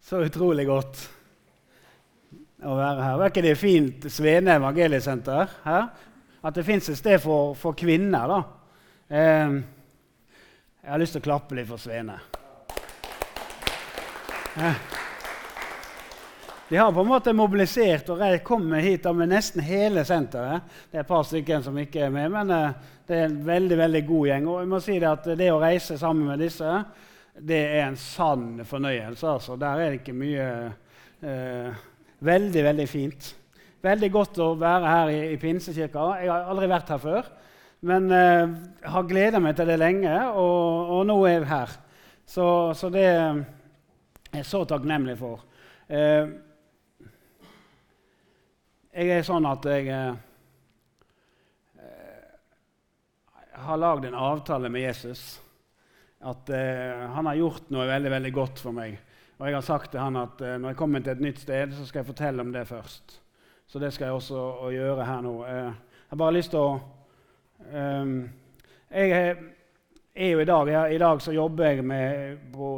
Så utrolig godt å være her. Var ikke det fint, Svene evangeliesenter? her? At det fins et sted for, for kvinner. da. Eh, jeg har lyst til å klappe litt for Svene. Eh. De har på en måte mobilisert og kommet hit med nesten hele senteret. Det er et par stykker som ikke er med, men eh, det er en veldig veldig god gjeng. Og jeg må si Det at det å reise sammen med disse det er en sann fornøyelse. altså. Der er det ikke mye eh, Veldig, veldig fint. Veldig godt å være her i, i Pinsekirka. Jeg har aldri vært her før, men eh, har gleda meg til det lenge, og, og, nå er jeg her. Så, så det er jeg så takknemlig for. Eh, jeg er sånn at jeg eh, har lagd en avtale med Jesus. At eh, han har gjort noe veldig veldig godt for meg. Og jeg har sagt til han at eh, når jeg kommer til et nytt sted, så skal jeg fortelle om det først. Så det skal jeg også gjøre her nå. Eh, jeg har bare lyst til å ehm, Jeg er jo i dag jeg, I dag så jobber jeg med på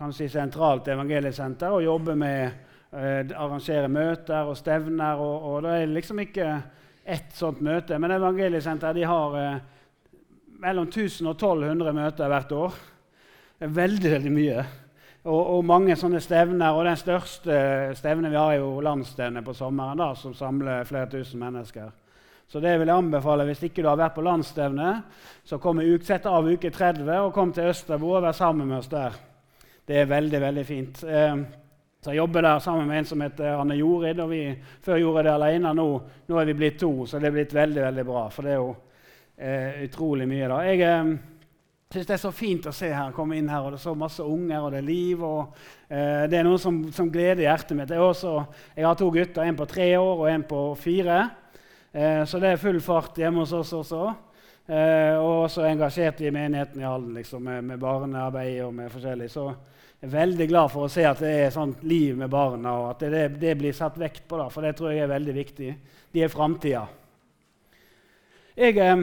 kan si, sentralt evangeliesenter og jobber med Eh, arrangere møter og stevner. Og, og, det er liksom ikke ett sånt møte. Men Evangeliesenteret de har eh, mellom 1000 og 1200 møter hvert år. Det er veldig veldig mye. Og, og, mange sånne stevner. Og den største stevnen vi har, er jo landsstevnet på sommeren, da, som samler flere tusen mennesker. Så det vil jeg anbefale hvis ikke du har vært på landsstevne, så kom uksett av uke 30 og kom til Østerbo og vær sammen med oss der. Det er veldig, veldig fint. Eh, så Jeg jobber der sammen med en som heter Anne Jorid. og vi, Før gjorde jeg det alene. Nå, nå, er vi blitt to, så det er blitt veldig veldig bra. For det er jo eh, utrolig mye. da. Jeg eh, syns det er så fint å se her, komme inn her, og det er så masse unger, og det er liv. og eh, Det er noe som, som gleder hjertet mitt. Jeg, også, jeg, har to gutter, en på tre år og en på fire. Eh, så det er full fart hjemme hos oss også. Eh, og også engasjert i menigheten i Halden, liksom, med, med barnearbeid og med forskjellig. Så jeg er veldig glad for å se at det er sånt liv med barna, og at det, det blir satt vekt på. Da, for det tror jeg er veldig viktig. De er framtida. Jeg eh,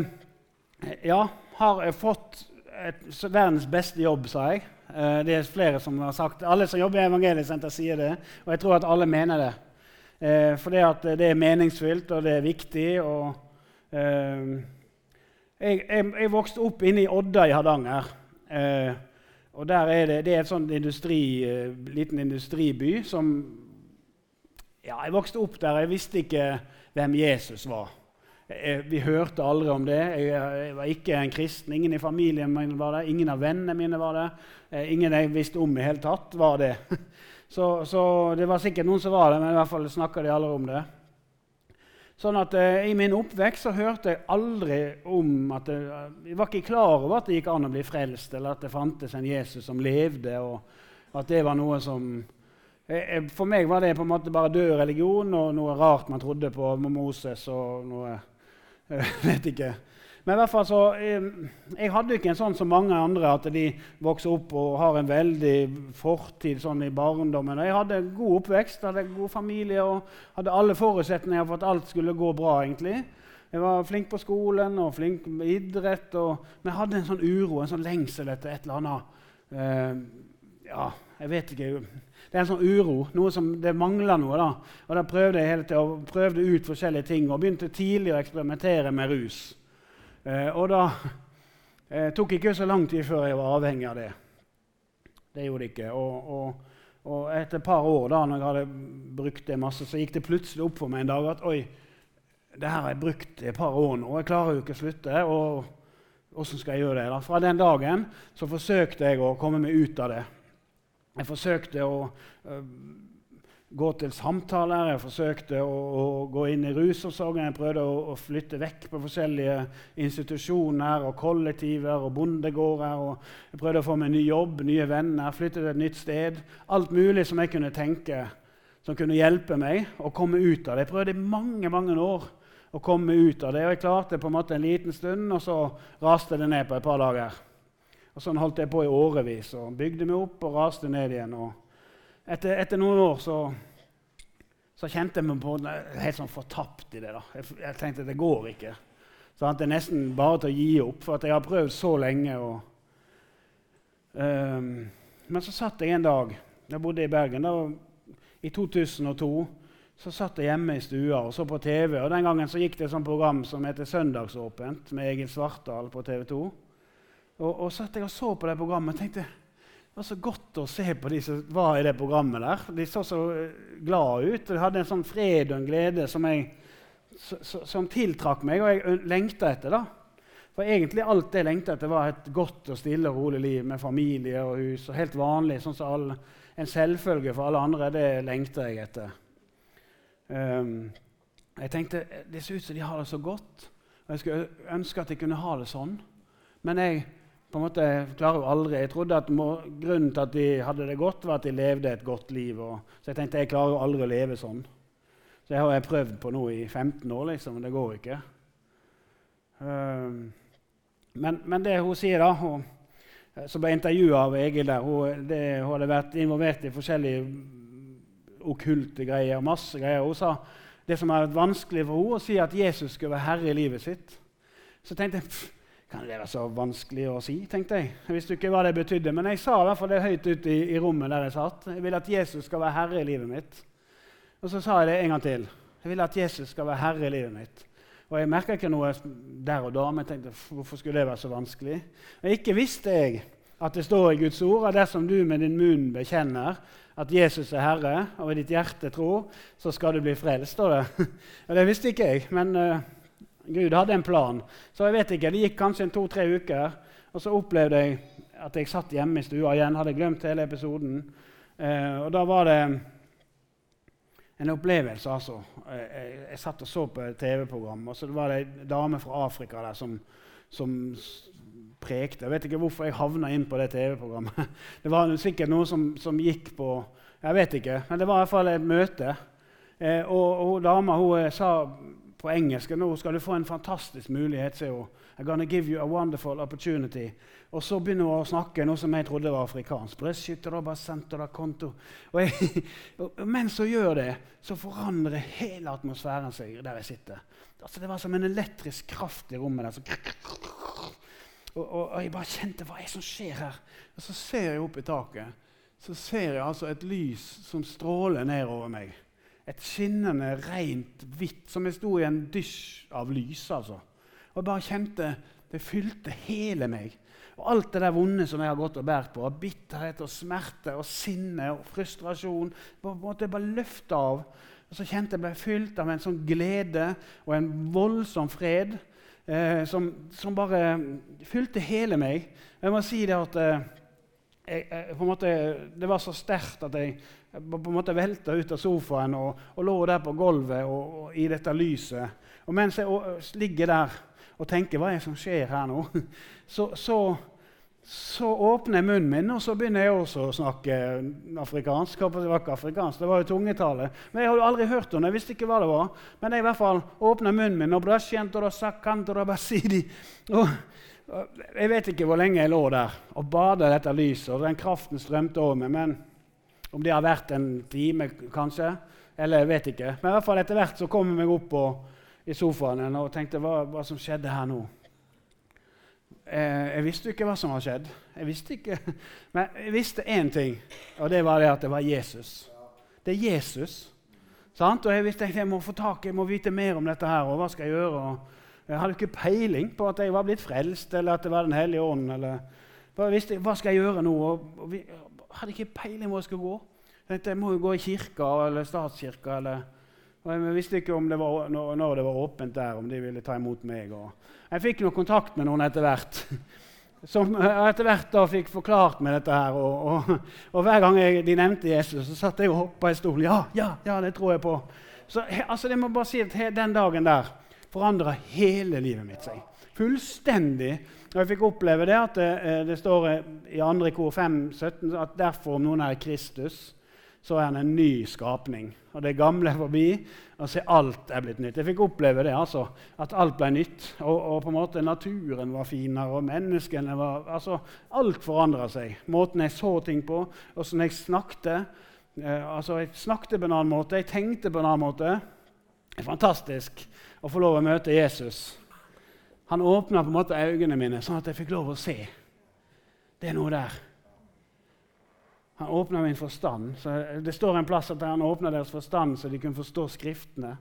ja, har fått et, verdens beste jobb, sa jeg. Eh, det er flere som har sagt Alle som jobber i Evangeliesenter, sier det. Og jeg tror at alle mener det. Eh, for det, at det er meningsfylt, og det er viktig. og jeg, jeg, jeg, vokste opp inne i Odda i Hardanger. Eh, og der er det, det er sånn industri, liten industriby som ja, Jeg vokste opp der. Jeg visste ikke hvem Jesus var. Jeg, vi hørte aldri om det. Jeg, var ikke en kristen. Ingen i familien min var det. Ingen av vennene mine var det. Uh, ingen jeg visste om i hele tatt, var det. så, så, det var sikkert noen som var det, men i hvert fall snakka de aldri om det. Sånn at eh, I min oppvekst så hørte jeg aldri om at det, Jeg var ikke klar over at det gikk an å bli frelst, eller at det fantes en Jesus som levde, og at det var noe som eh, eh, For meg var det på en måte bare død religion og noe rart man trodde på med Moses og noe vet ikke. Men i hvert fall så, jeg hadde ikke en sånn som mange andre, at de vokser opp og har en veldig fortid sånn i barndommen. Jeg hadde god oppvekst, hadde god familie og hadde alle forutsetninger for at alt skulle gå bra. egentlig. Jeg var flink på skolen og flink med idrett, og, men jeg hadde en sånn uro, en sånn lengsel etter et eller annet. Uh, ja, jeg vet ikke. Det er en sånn uro. noe som, Det mangler noe. da. Og Da prøvde jeg hele og prøvde ut forskjellige ting og begynte tidlig å eksperimentere med rus. Eh, og da eh, tok ikke så lang tid før jeg var avhengig av det. Det gjorde det ikke. Og, og, og, etter et par år, da når jeg hadde brukt det masse, så gikk det plutselig opp for meg en dag at oi, det her har jeg brukt et par år nå, og jeg klarer jo ikke å slutte. og Åssen skal jeg gjøre det? da? Fra den dagen så forsøkte jeg å komme meg ut av det. Jeg forsøkte å uh, gå til samtaler. Jeg forsøkte å, å gå inn i rusomsorgen. Jeg prøvde å, å, flytte vekk på forskjellige institusjoner og kollektiver og bondegårder. Og jeg prøvde å få meg ny jobb, nye venner, flytte til et nytt sted. Alt mulig som jeg kunne tenke som kunne hjelpe meg å komme ut av det. Jeg prøvde i mange mange år å komme ut av det, og jeg klarte det på en måte en liten stund, og så raste det ned på et par dager. Og Sånn holdt jeg på i årevis og bygde meg opp og raste ned igjen. og etter, etter, noen år så, så, kjente jeg meg på helt sånn fortapt i det. da. Jeg, jeg tenkte det går ikke. Så det er nesten bare til å gi opp, for jeg har prøvd så lenge. Og, um, men så satt jeg en dag Jeg bodde i Bergen. Da, I 2002 så satt jeg hjemme i stua og så på TV. og Den gangen så gikk det et sånt program som heter Søndagsåpent, med Egil Svartdal på TV 2. Og, og satt jeg og så på det programmet og tenkte det var så godt å se på de som var i det programmet. der. De så så glade ut. De hadde en sånn fred og en glede som, jeg, som tiltrakk meg, og jeg lengta etter. da. For egentlig alt jeg lengta etter, var et godt og stille og rolig liv med familie og hus. og Helt vanlig, sånn som all, en selvfølge for alle andre. Det lengta jeg etter. Um, jeg tenkte det ser ut som de har det så godt, og jeg skulle ønske at de kunne ha det sånn. Men jeg på en måte klarer jo aldri. Jeg trodde at må, grunnen til at de hadde det godt, var at de levde et godt liv. Og, så jeg tenkte jeg klarer jo aldri å leve sånn. Så jeg har jeg prøvd på nå i 15 år, liksom, men det går ikke. Um, men, men, det hun sier, da hun, Som ble intervjua av Egil der hun, det, hun, hadde vært involvert i forskjellige okkulte greier. masse greier. Hun sa det som er vanskelig for henne, å si at Jesus skulle være herre i livet sitt. Så tenkte jeg kan det være så vanskelig å si? tenkte Jeg Jeg visste ikke hva det betydde, men jeg sa i hvert fall det høyt ute i, i, rommet der jeg satt. Jeg vil at Jesus skal være herre i livet mitt. Og så sa jeg det en gang til. Jeg vil at Jesus skal være herre i livet mitt. Og jeg merka ikke noe der og da, men jeg tenkte hvorfor skulle det være så vanskelig? Og ikke visste jeg at det står i Guds ord at dersom du med din munn bekjenner at Jesus er Herre, og i ditt hjerte tror, så skal du bli frelst. står det. Og det visste ikke jeg, men uh, Gud hadde en plan. Så jeg vet ikke, Det gikk kanskje to-tre uker, og så opplevde jeg at jeg satt hjemme i stua igjen. Hadde glemt hele episoden. Eh, og da var det en opplevelse, altså. Jeg, jeg, satt og så på TV-program, og så var det ei dame fra Afrika der som, som prekte. Jeg vet ikke hvorfor jeg havna inn på det TV-programmet. Det var sikkert noe som, som, gikk på Jeg vet ikke, men det var i hvert fall et møte. Eh, og, og dama hun eh, sa på engelsk nå skal du få en fantastisk mulighet. sier hun. I'm gonna give you a wonderful opportunity. Og så begynner hun å snakke noe som jeg trodde var afrikansk. Og, jeg, mens hun gjør det, så forandrer hele atmosfæren seg der jeg sitter. Altså, det var som en elektrisk kraft i rommet. der. Og, og, og, jeg bare kjente hva er det som skjer her? Og så ser jeg opp i taket. Så ser jeg altså et lys som stråler nedover meg. Et skinnende, rent hvitt, som jeg sto i en dysj av lys. altså. Og jeg bare kjente det fylte hele meg. Og alt det der vonde som jeg har gått og båret på, av bitterhet og smerte og sinne og frustrasjon, en måte bare løfte av. Og så kjente jeg meg fylt av en sånn glede og en voldsom fred eh, som, som, bare fylte hele meg. Jeg må si det at eh, jeg, jeg, måte, det var så sterkt at jeg på en måte velta ut av sofaen og, og lå der på gulvet og, og, i dette lyset. Og mens jeg og, ligger der og tenker hva er det som skjer her nå, så, så, så, åpner jeg munnen min, og så begynner jeg også å snakke afrikansk. Det var ikke afrikansk, det var jo tungetale. Men jeg hadde aldri hørt det. Jeg visste ikke hva det var. Men jeg i hvert fall åpner munnen min, og, og jeg vet ikke hvor lenge jeg lå der og bada dette lyset, og den kraften strømte over meg. men om det har vært en time, kanskje. Eller jeg vet ikke. Men i hvert fall etter hvert så kom jeg meg opp på, i sofaen og tenkte hva, hva som skjedde her nå. Eh, jeg visste ikke hva som har skjedd. Jeg visste ikke. Men jeg visste én ting, og det var det at det var Jesus. Det er Jesus. Sant? Og jeg visste jeg må få tak, jeg må vite mer om dette her. og hva skal Jeg gjøre? Og jeg hadde ikke peiling på at jeg var blitt frelst, eller at det var Den hellige ånd. eller jeg visste, Hva skal jeg gjøre nå? Og, vi, hadde ikke peiling hvor jeg skulle gå. Jeg tenkte, jeg må jo gå i kirka eller statskirka. eller... Og jeg visste ikke om det var, når det var åpent der, om de ville ta imot meg. Jeg fikk noe kontakt med noen etter hvert. Som etter hvert da fikk forklart meg dette her. Og, og, og hver gang jeg, de nevnte Jesus, så satt jeg og hoppa i stolen. Ja, ja, ja, det tror jeg på. Så altså, jeg må bare si at Den dagen der forandra hele livet mitt seg. Fullstendig. Og jeg fikk oppleve det at det, eh, det står i 2. kor 5, 17 at derfor om noen er Kristus, så er han en ny skapning. Og det gamle er forbi, og se alt er blitt nytt. Jeg fikk oppleve det, altså, at alt ble nytt. Og, og, på en måte naturen var finere, og menneskene var altså, Alt forandra seg. Måten jeg så ting på, åssen jeg snakket. Eh, altså, jeg snakket på en annen måte, jeg tenkte på en annen måte. Det er fantastisk å få lov å møte Jesus. Han åpna på en måte øynene mine, sånn at jeg fikk lov å se. Det er noe der. Han åpna min forstand. Så det står en plass at han åpna deres forstand så de kunne forstå Skriftene.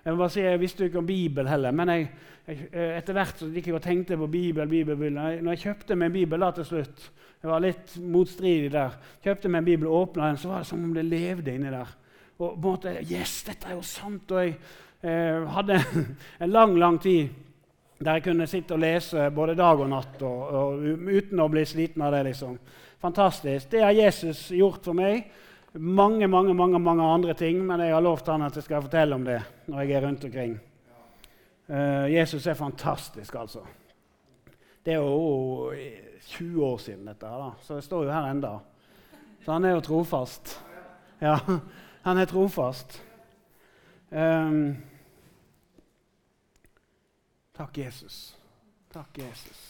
Jeg må bare si, jeg visste jo ikke om Bibel heller, men jeg, jeg, etter hvert så gikk jeg og tenkte på. Bibel, Bibel. Når jeg kjøpte meg en bibel da til slutt, jeg var litt motstridig der, kjøpte meg en bibel og åpna den, så var det som om det levde inni der. Og på en måte, Yes, dette er jo sant! Og jeg eh, hadde en lang, lang tid der jeg kunne sitte og lese både dag og natt og, og, uten å bli sliten av det. liksom. Fantastisk. Det har Jesus gjort for meg. Mange mange, mange, mange andre ting, men jeg har lovt han at jeg skal fortelle om det når jeg er rundt omkring. Uh, Jesus er fantastisk, altså. Det er jo 20 år siden, dette da. så jeg står jo her enda. Så han er jo trofast. Ja, han er trofast. Um, takk, Jesus. Takk, Jesus.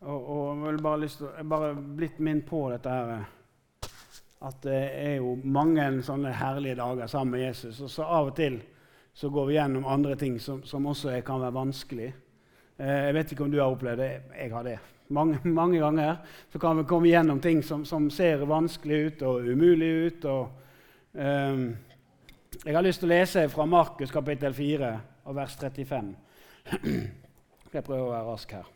Og, og jeg jeg bare blitt minnet på dette her at det er jo mange sånne herlige dager sammen med Jesus. Og så av og til så går vi gjennom andre ting som, som også kan være vanskelig. Eh, jeg vet ikke om du har opplevd det. Jeg har det. Mange, mange ganger så kan vi komme gjennom ting som, som ser vanskelig ut og umulig ut. Og, um, jeg har lyst til å lese fra Markus kapittel 4 og vers 35. Jeg prøver å være rask her.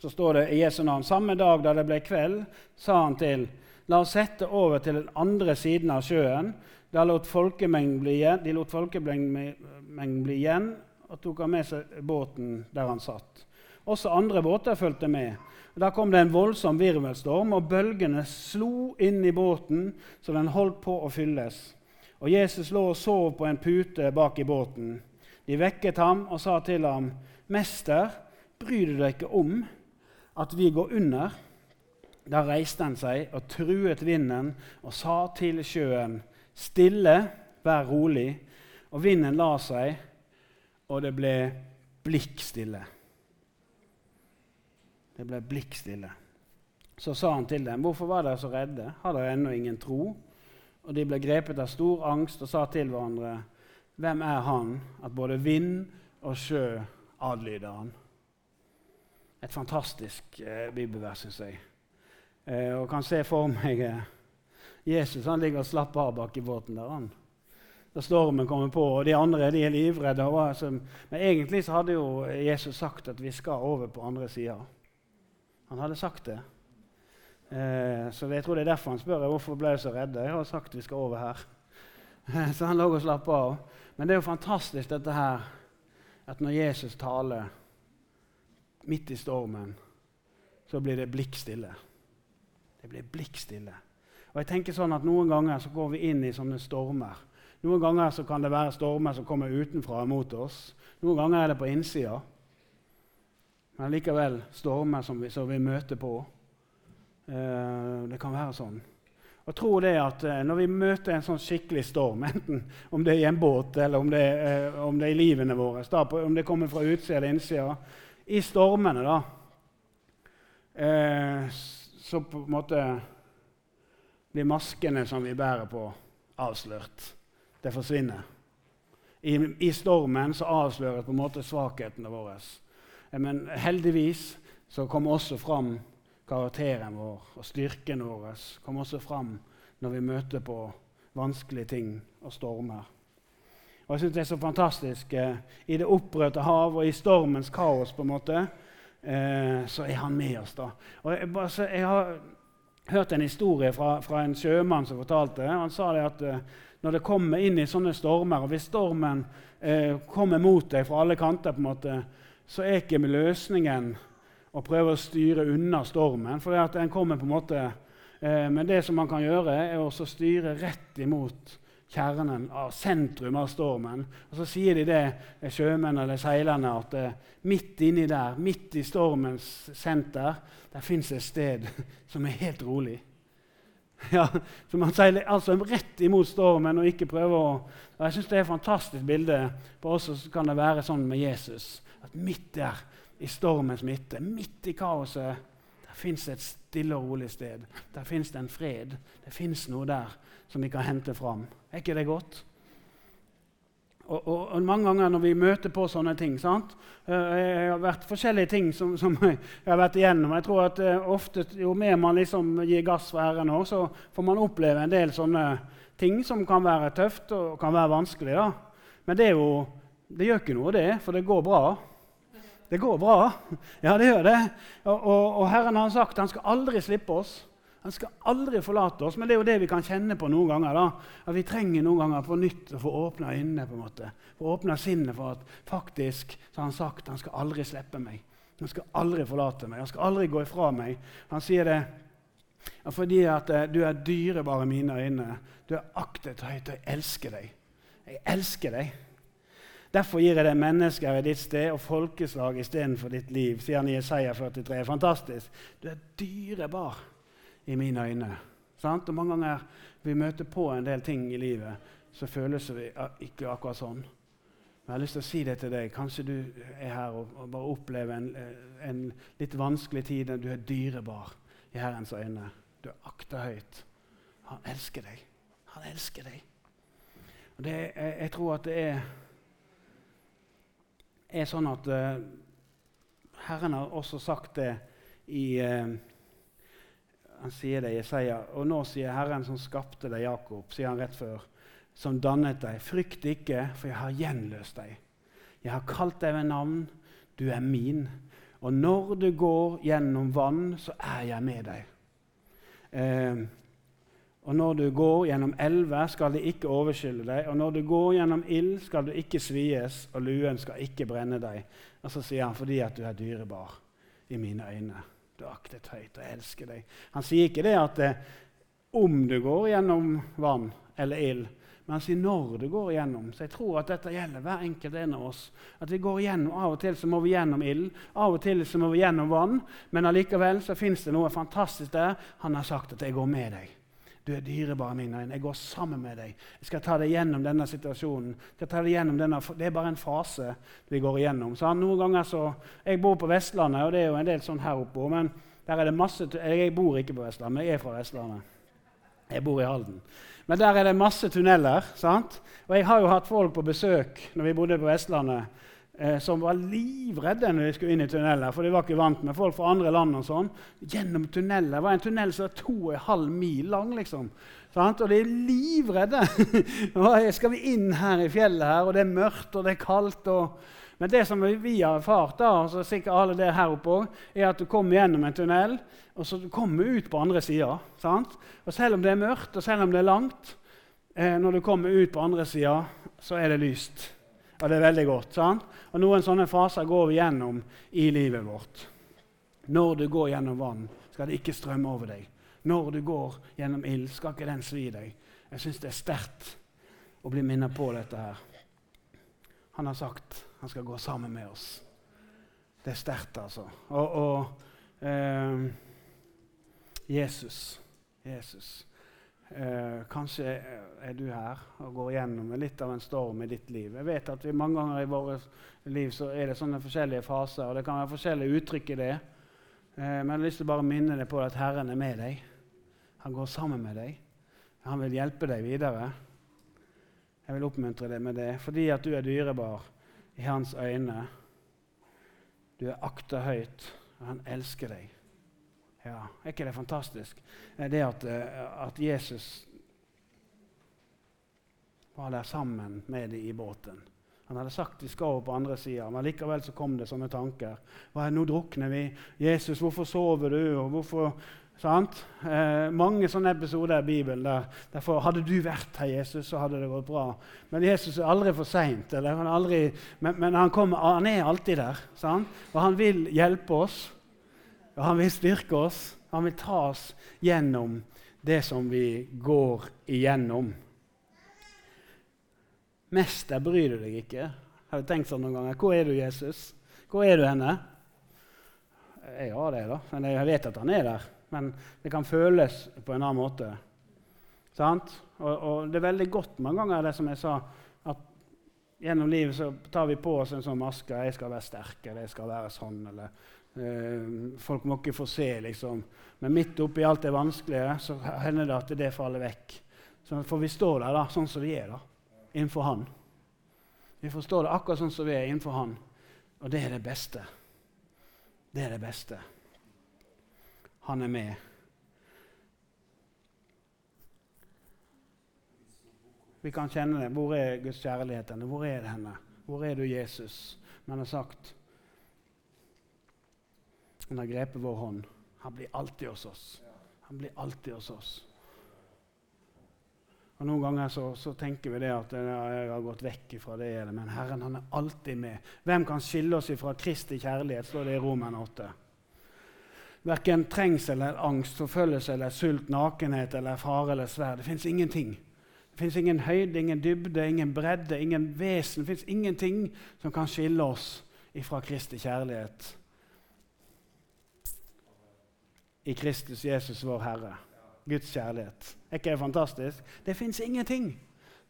Så står det i Jesu navn samme dag da det ble kveld, sa han til La oss sette over til den andre siden av sjøen. Der lot bli igjen, de lot folkemengden bli igjen og tok han med seg båten der han satt. Også andre båter fulgte med. Da kom det en voldsom virvelstorm, og bølgene slo inn i båten så den holdt på å fylles. Og Jesus lå og sov på en pute bak i båten. De vekket ham og sa til ham, 'Mester, bryr du deg ikke om at vi går under?' Da reiste han seg og truet vinden og sa til sjøen, 'Stille, vær rolig.' Og vinden la seg, og det ble blikkstille. Det ble blikkstille. Så sa han til dem, 'Hvorfor var dere så redde? Har dere ennå ingen tro?' Og de ble grepet av stor angst og sa til hverandre, 'Hvem er han at både vind og sjø adlyder han?' Et fantastisk eh, bibelvers, syns jeg. Eh, og kan se for meg eh, Jesus han ligger og slapper av bak i båten der. han. Da stormen kommer på, og de andre de er livredde. Altså, men egentlig så hadde jo Jesus sagt at vi skal over på andre sida. Han hadde sagt det. Eh, så jeg tror det er derfor han spør hvorfor ble så redde. Jeg har sagt vi skal over her. så han lå og slapp av. Men det er jo fantastisk dette her, at når Jesus taler midt i stormen, så blir det blikkstille. Det blir blikkstille. Og jeg tenker sånn at Noen ganger så går vi inn i sånne stormer. Noen ganger så kan det være stormer som kommer utenfra mot oss. Noen ganger er det på innsida. Men likevel stormer som vi, som vi møter på. Eh, det kan være sånn. Og tro det at eh, Når vi møter en sånn skikkelig storm, enten om det er i en båt eller om det, eh, om det er i livene våre, da, om det kommer fra utsida eller innsida I stormene, da, eh, så på en måte blir maskene som vi bærer på, avslørt. Det forsvinner. I, I, stormen så avsløres på en måte svakhetene våre. Men heldigvis så kommer også fram karakteren vår og styrken vår kommer også fram når vi møter på vanskelige ting og stormer. Og jeg synes Det er så fantastisk. Eh, I det opprørte hav og i stormens kaos på en måte, eh, så er han med oss. da. Og jeg, bare, så, jeg har hørt en historie fra, fra, en sjømann som fortalte Han sa det at eh, når det kommer inn i sånne stormer, og hvis stormen eh, kommer mot deg fra alle kanter, på en måte, så er ikke løsningen å prøve å styre unna stormen. For den kommer på en måte, eh, Men det som man kan gjøre, er å styre rett imot kjernen av sentrum av stormen. Og Så sier de det, sjømennene eller seilerne, at eh, midt inni der, midt i stormens senter, der fins et sted som er helt rolig. Ja, så Man seiler altså rett imot stormen og ikke prøver å og Jeg syns det er et fantastisk bilde på oss så kan det være sånn med Jesus. At midt der, i stormens midte, midt i kaoset, der fins et stille og rolig sted. Der fins det en fred. Det fins noe der som vi kan hente fram. Er ikke det godt? Og, og, og, mange ganger når vi møter på sånne ting sant? Eh, Jeg har vært forskjellige ting som, som jeg har vært igjennom. Jeg tror at uh, ofte, Jo mer man liksom gir gass for også, så får man oppleve en del sånne ting som kan være tøft og kan være vanskelig. Da. Men det, jo, det, gjør ikke noe, det, for det går bra. Det går bra. Ja, det gjør det. Og, og, Herren har sagt han skal aldri slippe oss. Han skal aldri forlate oss, men det er jo det vi kan kjenne på noen ganger. da. At Vi trenger noen ganger på nytt å få åpna øynene, på en måte. få åpna sinnet for at faktisk så har han sagt han skal aldri slippe meg. Han skal aldri forlate meg, han skal aldri gå ifra meg. Han sier det fordi at eh, du er dyrebar i mine øyne. Du er aktet høyt, og jeg elsker deg. Jeg elsker deg. Derfor gir jeg deg mennesker i ditt sted og folkeslag istedenfor ditt liv, sier han i Isaiah 43. Fantastisk. Du er dyrebar i mine øyne. Sant? Og Mange ganger vi møter på en del ting i livet, så føles vi ikke akkurat sånn. Men jeg har lyst til å si det til deg. Kanskje du er her og, og bare opplever en, en, litt vanskelig tid. Du er dyrebar i Herrens øyne. Du er akta høyt. Han elsker deg. Han elsker deg. Og det, jeg, jeg, tror at det er, er sånn at uh, Herren har også sagt det i uh, han sier det i Jesaja. Og nå sier Herren som skapte deg, Jakob, sier han rett før, som dannet deg, frykt ikke, for jeg har gjenløst deg. Jeg har kalt deg ved navn, du er min. Og når du går gjennom vann, så er jeg med deg. Eh, og når du går gjennom elver, skal de ikke overskylle deg. Og når du går gjennom ild, skal du ikke svies, og luen skal ikke brenne deg. Og så sier han fordi at du er dyrebar i mine øyne. Aktet høyt, og elsker deg. Han sier ikke det at eh, om du går gjennom vann eller ild, men han sier når du går gjennom. Så jeg tror at dette gjelder hver enkelt en av oss. At vi går gjennom, Av og til så må vi gjennom ild, av og til så må vi gjennom vann. Men allikevel så fins det noe fantastisk der. Han har sagt at 'jeg går med deg'. Du er dyrebar i mine øyne. Jeg går sammen med deg. Jeg skal ta deg gjennom denne situasjonen. Jeg ta deg gjennom denne, det er bare en fase vi går igjennom. Så noen ganger så, Jeg bor på Vestlandet, og det er jo en del sånn her oppe. Men der er det masse, jeg bor ikke på Vestlandet, men jeg er fra Vestlandet. Jeg bor i Halden. Men der er det masse tunneler. sant? Og jeg har jo hatt folk på besøk når vi bodde på Vestlandet eh, som var livredde når de skulle inn i tunneler, for de var ikke vant med folk fra andre land. og sånn. Gjennom tunneler. Det var en tunnel som var 2,5 mil lang. liksom. Sant? Og de er livredde. skal vi inn her i fjellet, her, og det er mørkt og det er kaldt. Og... Men det som vi har erfart, da, og sikkert alle det her oppe òg, er at du kommer gjennom en tunnel, og så kommer du ut på andre sida. Og selv om det er mørkt, og selv om det er langt, eh, når du kommer ut på andre sida, så er det lyst. Og det er veldig godt. sant? Og Noen sånne faser går vi gjennom i livet vårt. Når du går gjennom vann, skal det ikke strømme over deg. Når du går gjennom ild, skal ikke den svi deg. Jeg syns det er sterkt å bli minnet på dette her. Han har sagt han skal gå sammen med oss. Det er sterkt, altså. Og, og eh, Jesus. Jesus. Eh, kanskje er du her og går gjennom litt av en storm i ditt liv. Jeg vet at vi mange ganger i våre liv så er det sånne forskjellige faser, og det kan være forskjellige uttrykk i det. Eh, men jeg har lyst til å bare minne deg på at Herren er med deg. Han går sammen med deg. Han vil hjelpe deg videre. Jeg vil oppmuntre deg med det fordi at du er dyrebar i hans øyne. Du er akta høyt, og han elsker deg. Ja, Er ikke det fantastisk? Det at, eh, at Jesus var der sammen med dem i båten. Han hadde sagt de skal på andre sida, men likevel så kom det sånne tanker. Nå drukner vi. 'Jesus, hvorfor sover du?' og hvorfor sant? Eh, mange sånne episoder i Bibelen der derfor hadde du vært her, Jesus, så hadde det gått bra. Men Jesus er aldri for seint. Men, men han, kommer, han, er alltid der. Sant? Og han vil hjelpe oss. Og han vil styrke oss. Han vil ta oss gjennom det som vi går igjennom. Mester, bryr du deg ikke? Har du tenkt sånn noen ganger? Hvor er du, Jesus? Hvor er du henne? Jeg har det, da. Men jeg vet at han er der. Men det kan føles på en annen måte. Sant? Og, og det er veldig godt mange ganger, det som jeg sa, at gjennom livet så tar vi på oss en sånn maske. 'Jeg skal være sterk', eller 'jeg skal være sånn', eller folk må ikke få se, liksom. Men midt oppi alt det vanskelige så hender det at det faller vekk. Så får vi stå der da, sånn som vi er, da, innenfor Han. Vi får stå der akkurat sånn som vi er innenfor Han. Og det er det beste. Det er det beste. Han er med. Vi kan kjenne det. Hvor er Guds kjærlighet henne? Hvor er det henne? Hvor er du, Jesus? Men han har sagt Han har grepet vår hånd. Han blir alltid hos oss. Han blir alltid hos oss. Og Noen ganger så, så tenker vi det at jeg har gått vekk fra det, men Herren han er alltid med. Hvem kan skille oss ifra Kristi kjærlighet, står det i Roman 8. Verken trengsel eller angst, forfølgelse eller sult, nakenhet eller fare eller sverd. Det fins ingenting. Det fins ingen høyde, ingen dybde, ingen bredde, ingen vesen. Det fins ingenting som kan skille oss ifra Kristi kjærlighet. I Kristus Jesus, vår Herre. Guds kjærlighet. Er ikke det fantastisk? Det fins ingenting.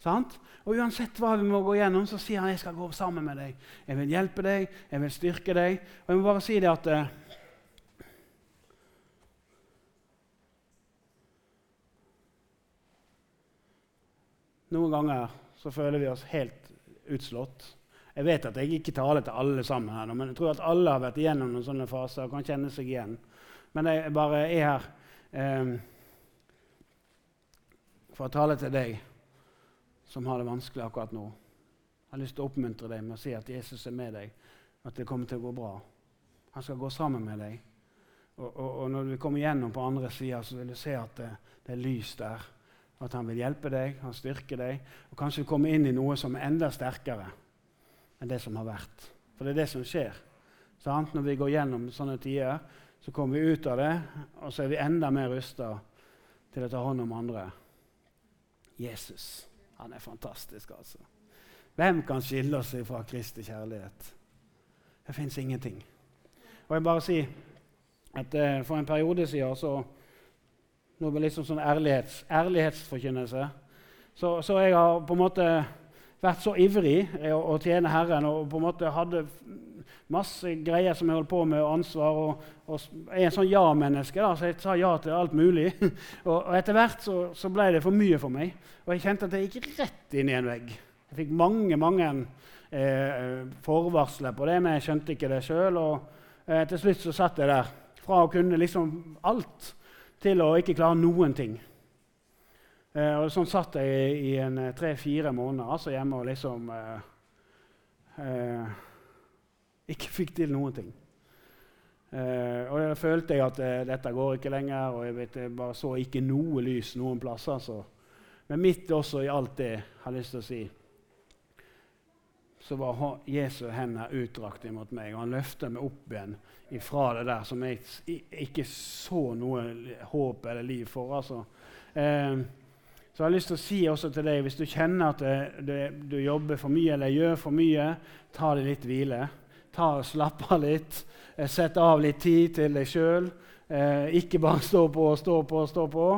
Sant? Og Uansett hva vi må gå gjennom, så sier han jeg skal gå sammen med deg. Jeg vil hjelpe deg, jeg vil styrke deg. Og jeg må bare si det at eh, Noen ganger så føler vi oss helt utslått. Jeg vet at jeg ikke taler til alle sammen, her, men jeg tror at alle har vært igjennom noen sånne faser og kan kjenne seg igjen. Men jeg bare er her eh, for å tale til deg som har det vanskelig akkurat nå. Jeg har lyst til å oppmuntre deg med å si at Jesus er med deg, at det kommer til å gå bra. Han skal gå sammen med deg. Og, og, og når du kommer gjennom på andre sida, så vil du se at det, det, er lys der. At han vil hjelpe deg, han styrker deg, og kanskje komme inn i noe som er enda sterkere enn det som har vært. For det er det som skjer. Sant? Når vi går gjennom sånne tider, så kommer vi ut av det, og så er vi enda mer rusta til å ta hånd om andre. Jesus. Han er fantastisk, altså. Hvem kan skille oss fra Kristi kjærlighet? Det fins ingenting. Og jeg bare si at uh, For en periode siden så Nå litt sånn ærlighets, ærlighetsforkynnelse. Så, så, jeg har på en måte vært så ivrig å, å tjene Herren og på en måte hadde masse greier som jeg holdt på med, og ansvar. Og, og jeg er en sånn ja-menneske, så jeg sa ja til alt mulig. og, og, etter hvert så, så, ble det for mye for meg, og jeg kjente at jeg gikk rett inn i en vegg. Jeg fikk mange mange eh, forvarsler på det, men jeg skjønte ikke det sjøl. Og eh, til slutt så satt jeg der, fra å kunne liksom alt til å ikke klare noen ting. Eh, og sånn satt jeg i, en tre-fire måneder altså hjemme og liksom eh, eh, ikke fikk til noen ting. Uh, og da følte jeg at uh, dette går ikke lenger, og jeg, vet, jeg bare så ikke noe lys noen plasser. Så. Men midt også i alt det har jeg lyst til å si, så var Jesu hender utdrakt mot meg, og han løftet meg opp igjen ifra det der som jeg ikke så noe håp eller liv for. altså. Uh, så jeg har lyst til å si også til deg, hvis du kjenner at det, det, du jobber for mye eller gjør for mye, ta det litt hvile ta og slapp av litt. Eh, sett av litt tid til deg sjøl. Eh, ikke bare stå på og stå på og stå på.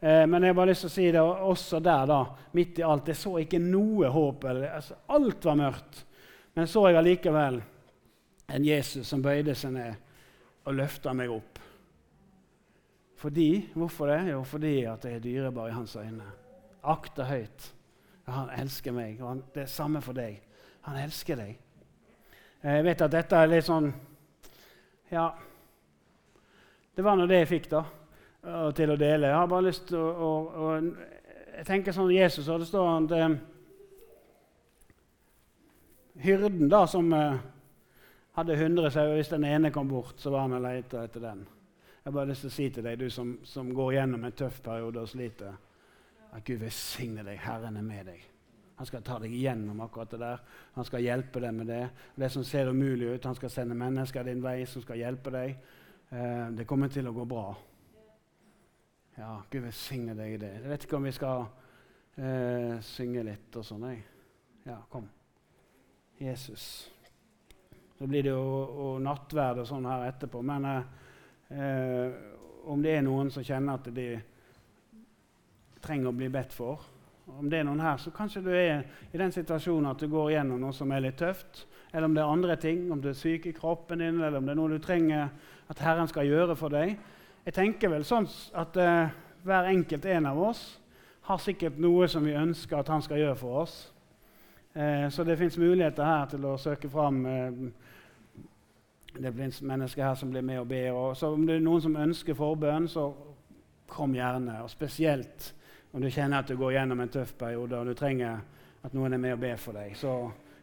Eh, men jeg har bare lyst til å si det også der, da, midt i alt. Jeg så ikke noe håp. Altså, alt var mørkt. Men så jeg allikevel en Jesus som bøyde seg ned og løfta meg opp. Fordi, Hvorfor det? Jo, fordi at jeg er dyrebar i hans øyne. Akter høyt. Han elsker meg. og han, Det er samme for deg. Han elsker deg. Eh, jeg vet at dette er litt sånn Ja. Det var nå det jeg fikk da, til å dele. Jeg har bare lyst til å, å, å Jeg tenker sånn Jesus, og det står at til Hyrden da, som eh, hadde 100 sauer, hvis den ene kom bort, så var han og lette etter den. Jeg har bare lyst til å si til deg, du som, som går gjennom en tøff periode og sliter, at Gud velsigne deg. Herren er med deg. Han skal ta deg igjennom akkurat det der. Han skal hjelpe deg med det. Det som ser umulig ut, han skal sende mennesker din vei som skal hjelpe deg. Eh, det kommer til å gå bra. Ja, Gud velsigne deg i det. Jeg vet ikke om vi skal eh, synge litt og sånn. Ja, kom. Jesus. Så blir det jo og nattverd og sånn her etterpå. Men eh, om det er noen som kjenner at de trenger å bli bedt for, om det er noen her, så kanskje du er i den situasjonen at du går gjennom noe som er litt tøft. Eller om det er andre ting, om du er syk i kroppen din, eller om det er noe du trenger at Herren skal gjøre for deg. Jeg tenker vel sånn at uh, hver enkelt en av oss har sikkert noe som vi ønsker at han skal gjøre for oss. Eh, så det fins muligheter her til å søke fram eh, Det blir mennesker her som blir med og ber. Og så om det er noen som ønsker forbønn, så kom gjerne. Og spesielt om du kjenner at du går gjennom en tøff periode og du trenger at noen er med og ber for deg. Så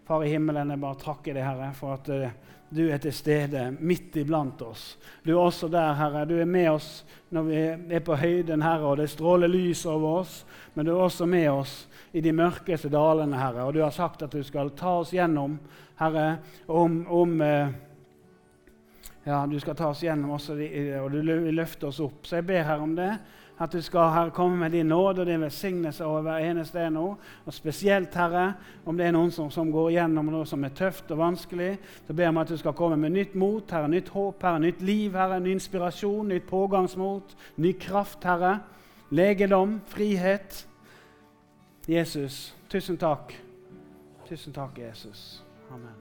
Far i himmelen, jeg bare takker deg, Herre, for at uh, du er til stede midt iblant oss. Du er også der, Herre. Du er med oss når vi er på høyden, Herre, og det stråler lys over oss. Men du er også med oss i de mørkeste dalene, Herre. Og du har sagt at du skal ta oss gjennom, Herre, om, om uh, ja, du skal ta oss gjennom også, og du løfter oss opp. Så jeg ber her om det. At du skal Herre, komme med din nåde og din velsignelse over hver eneste en nå. Og spesielt, Herre, om det er noen som, som, går gjennom noe som er tøft og vanskelig, så ber jeg om at du skal komme med nytt mot, Herre, nytt håp, Herre, nytt liv, Herre, ny inspirasjon, nytt pågangsmot, ny kraft, Herre. Legedom, frihet. Jesus, tusen takk. Tusen takk, Jesus. Amen.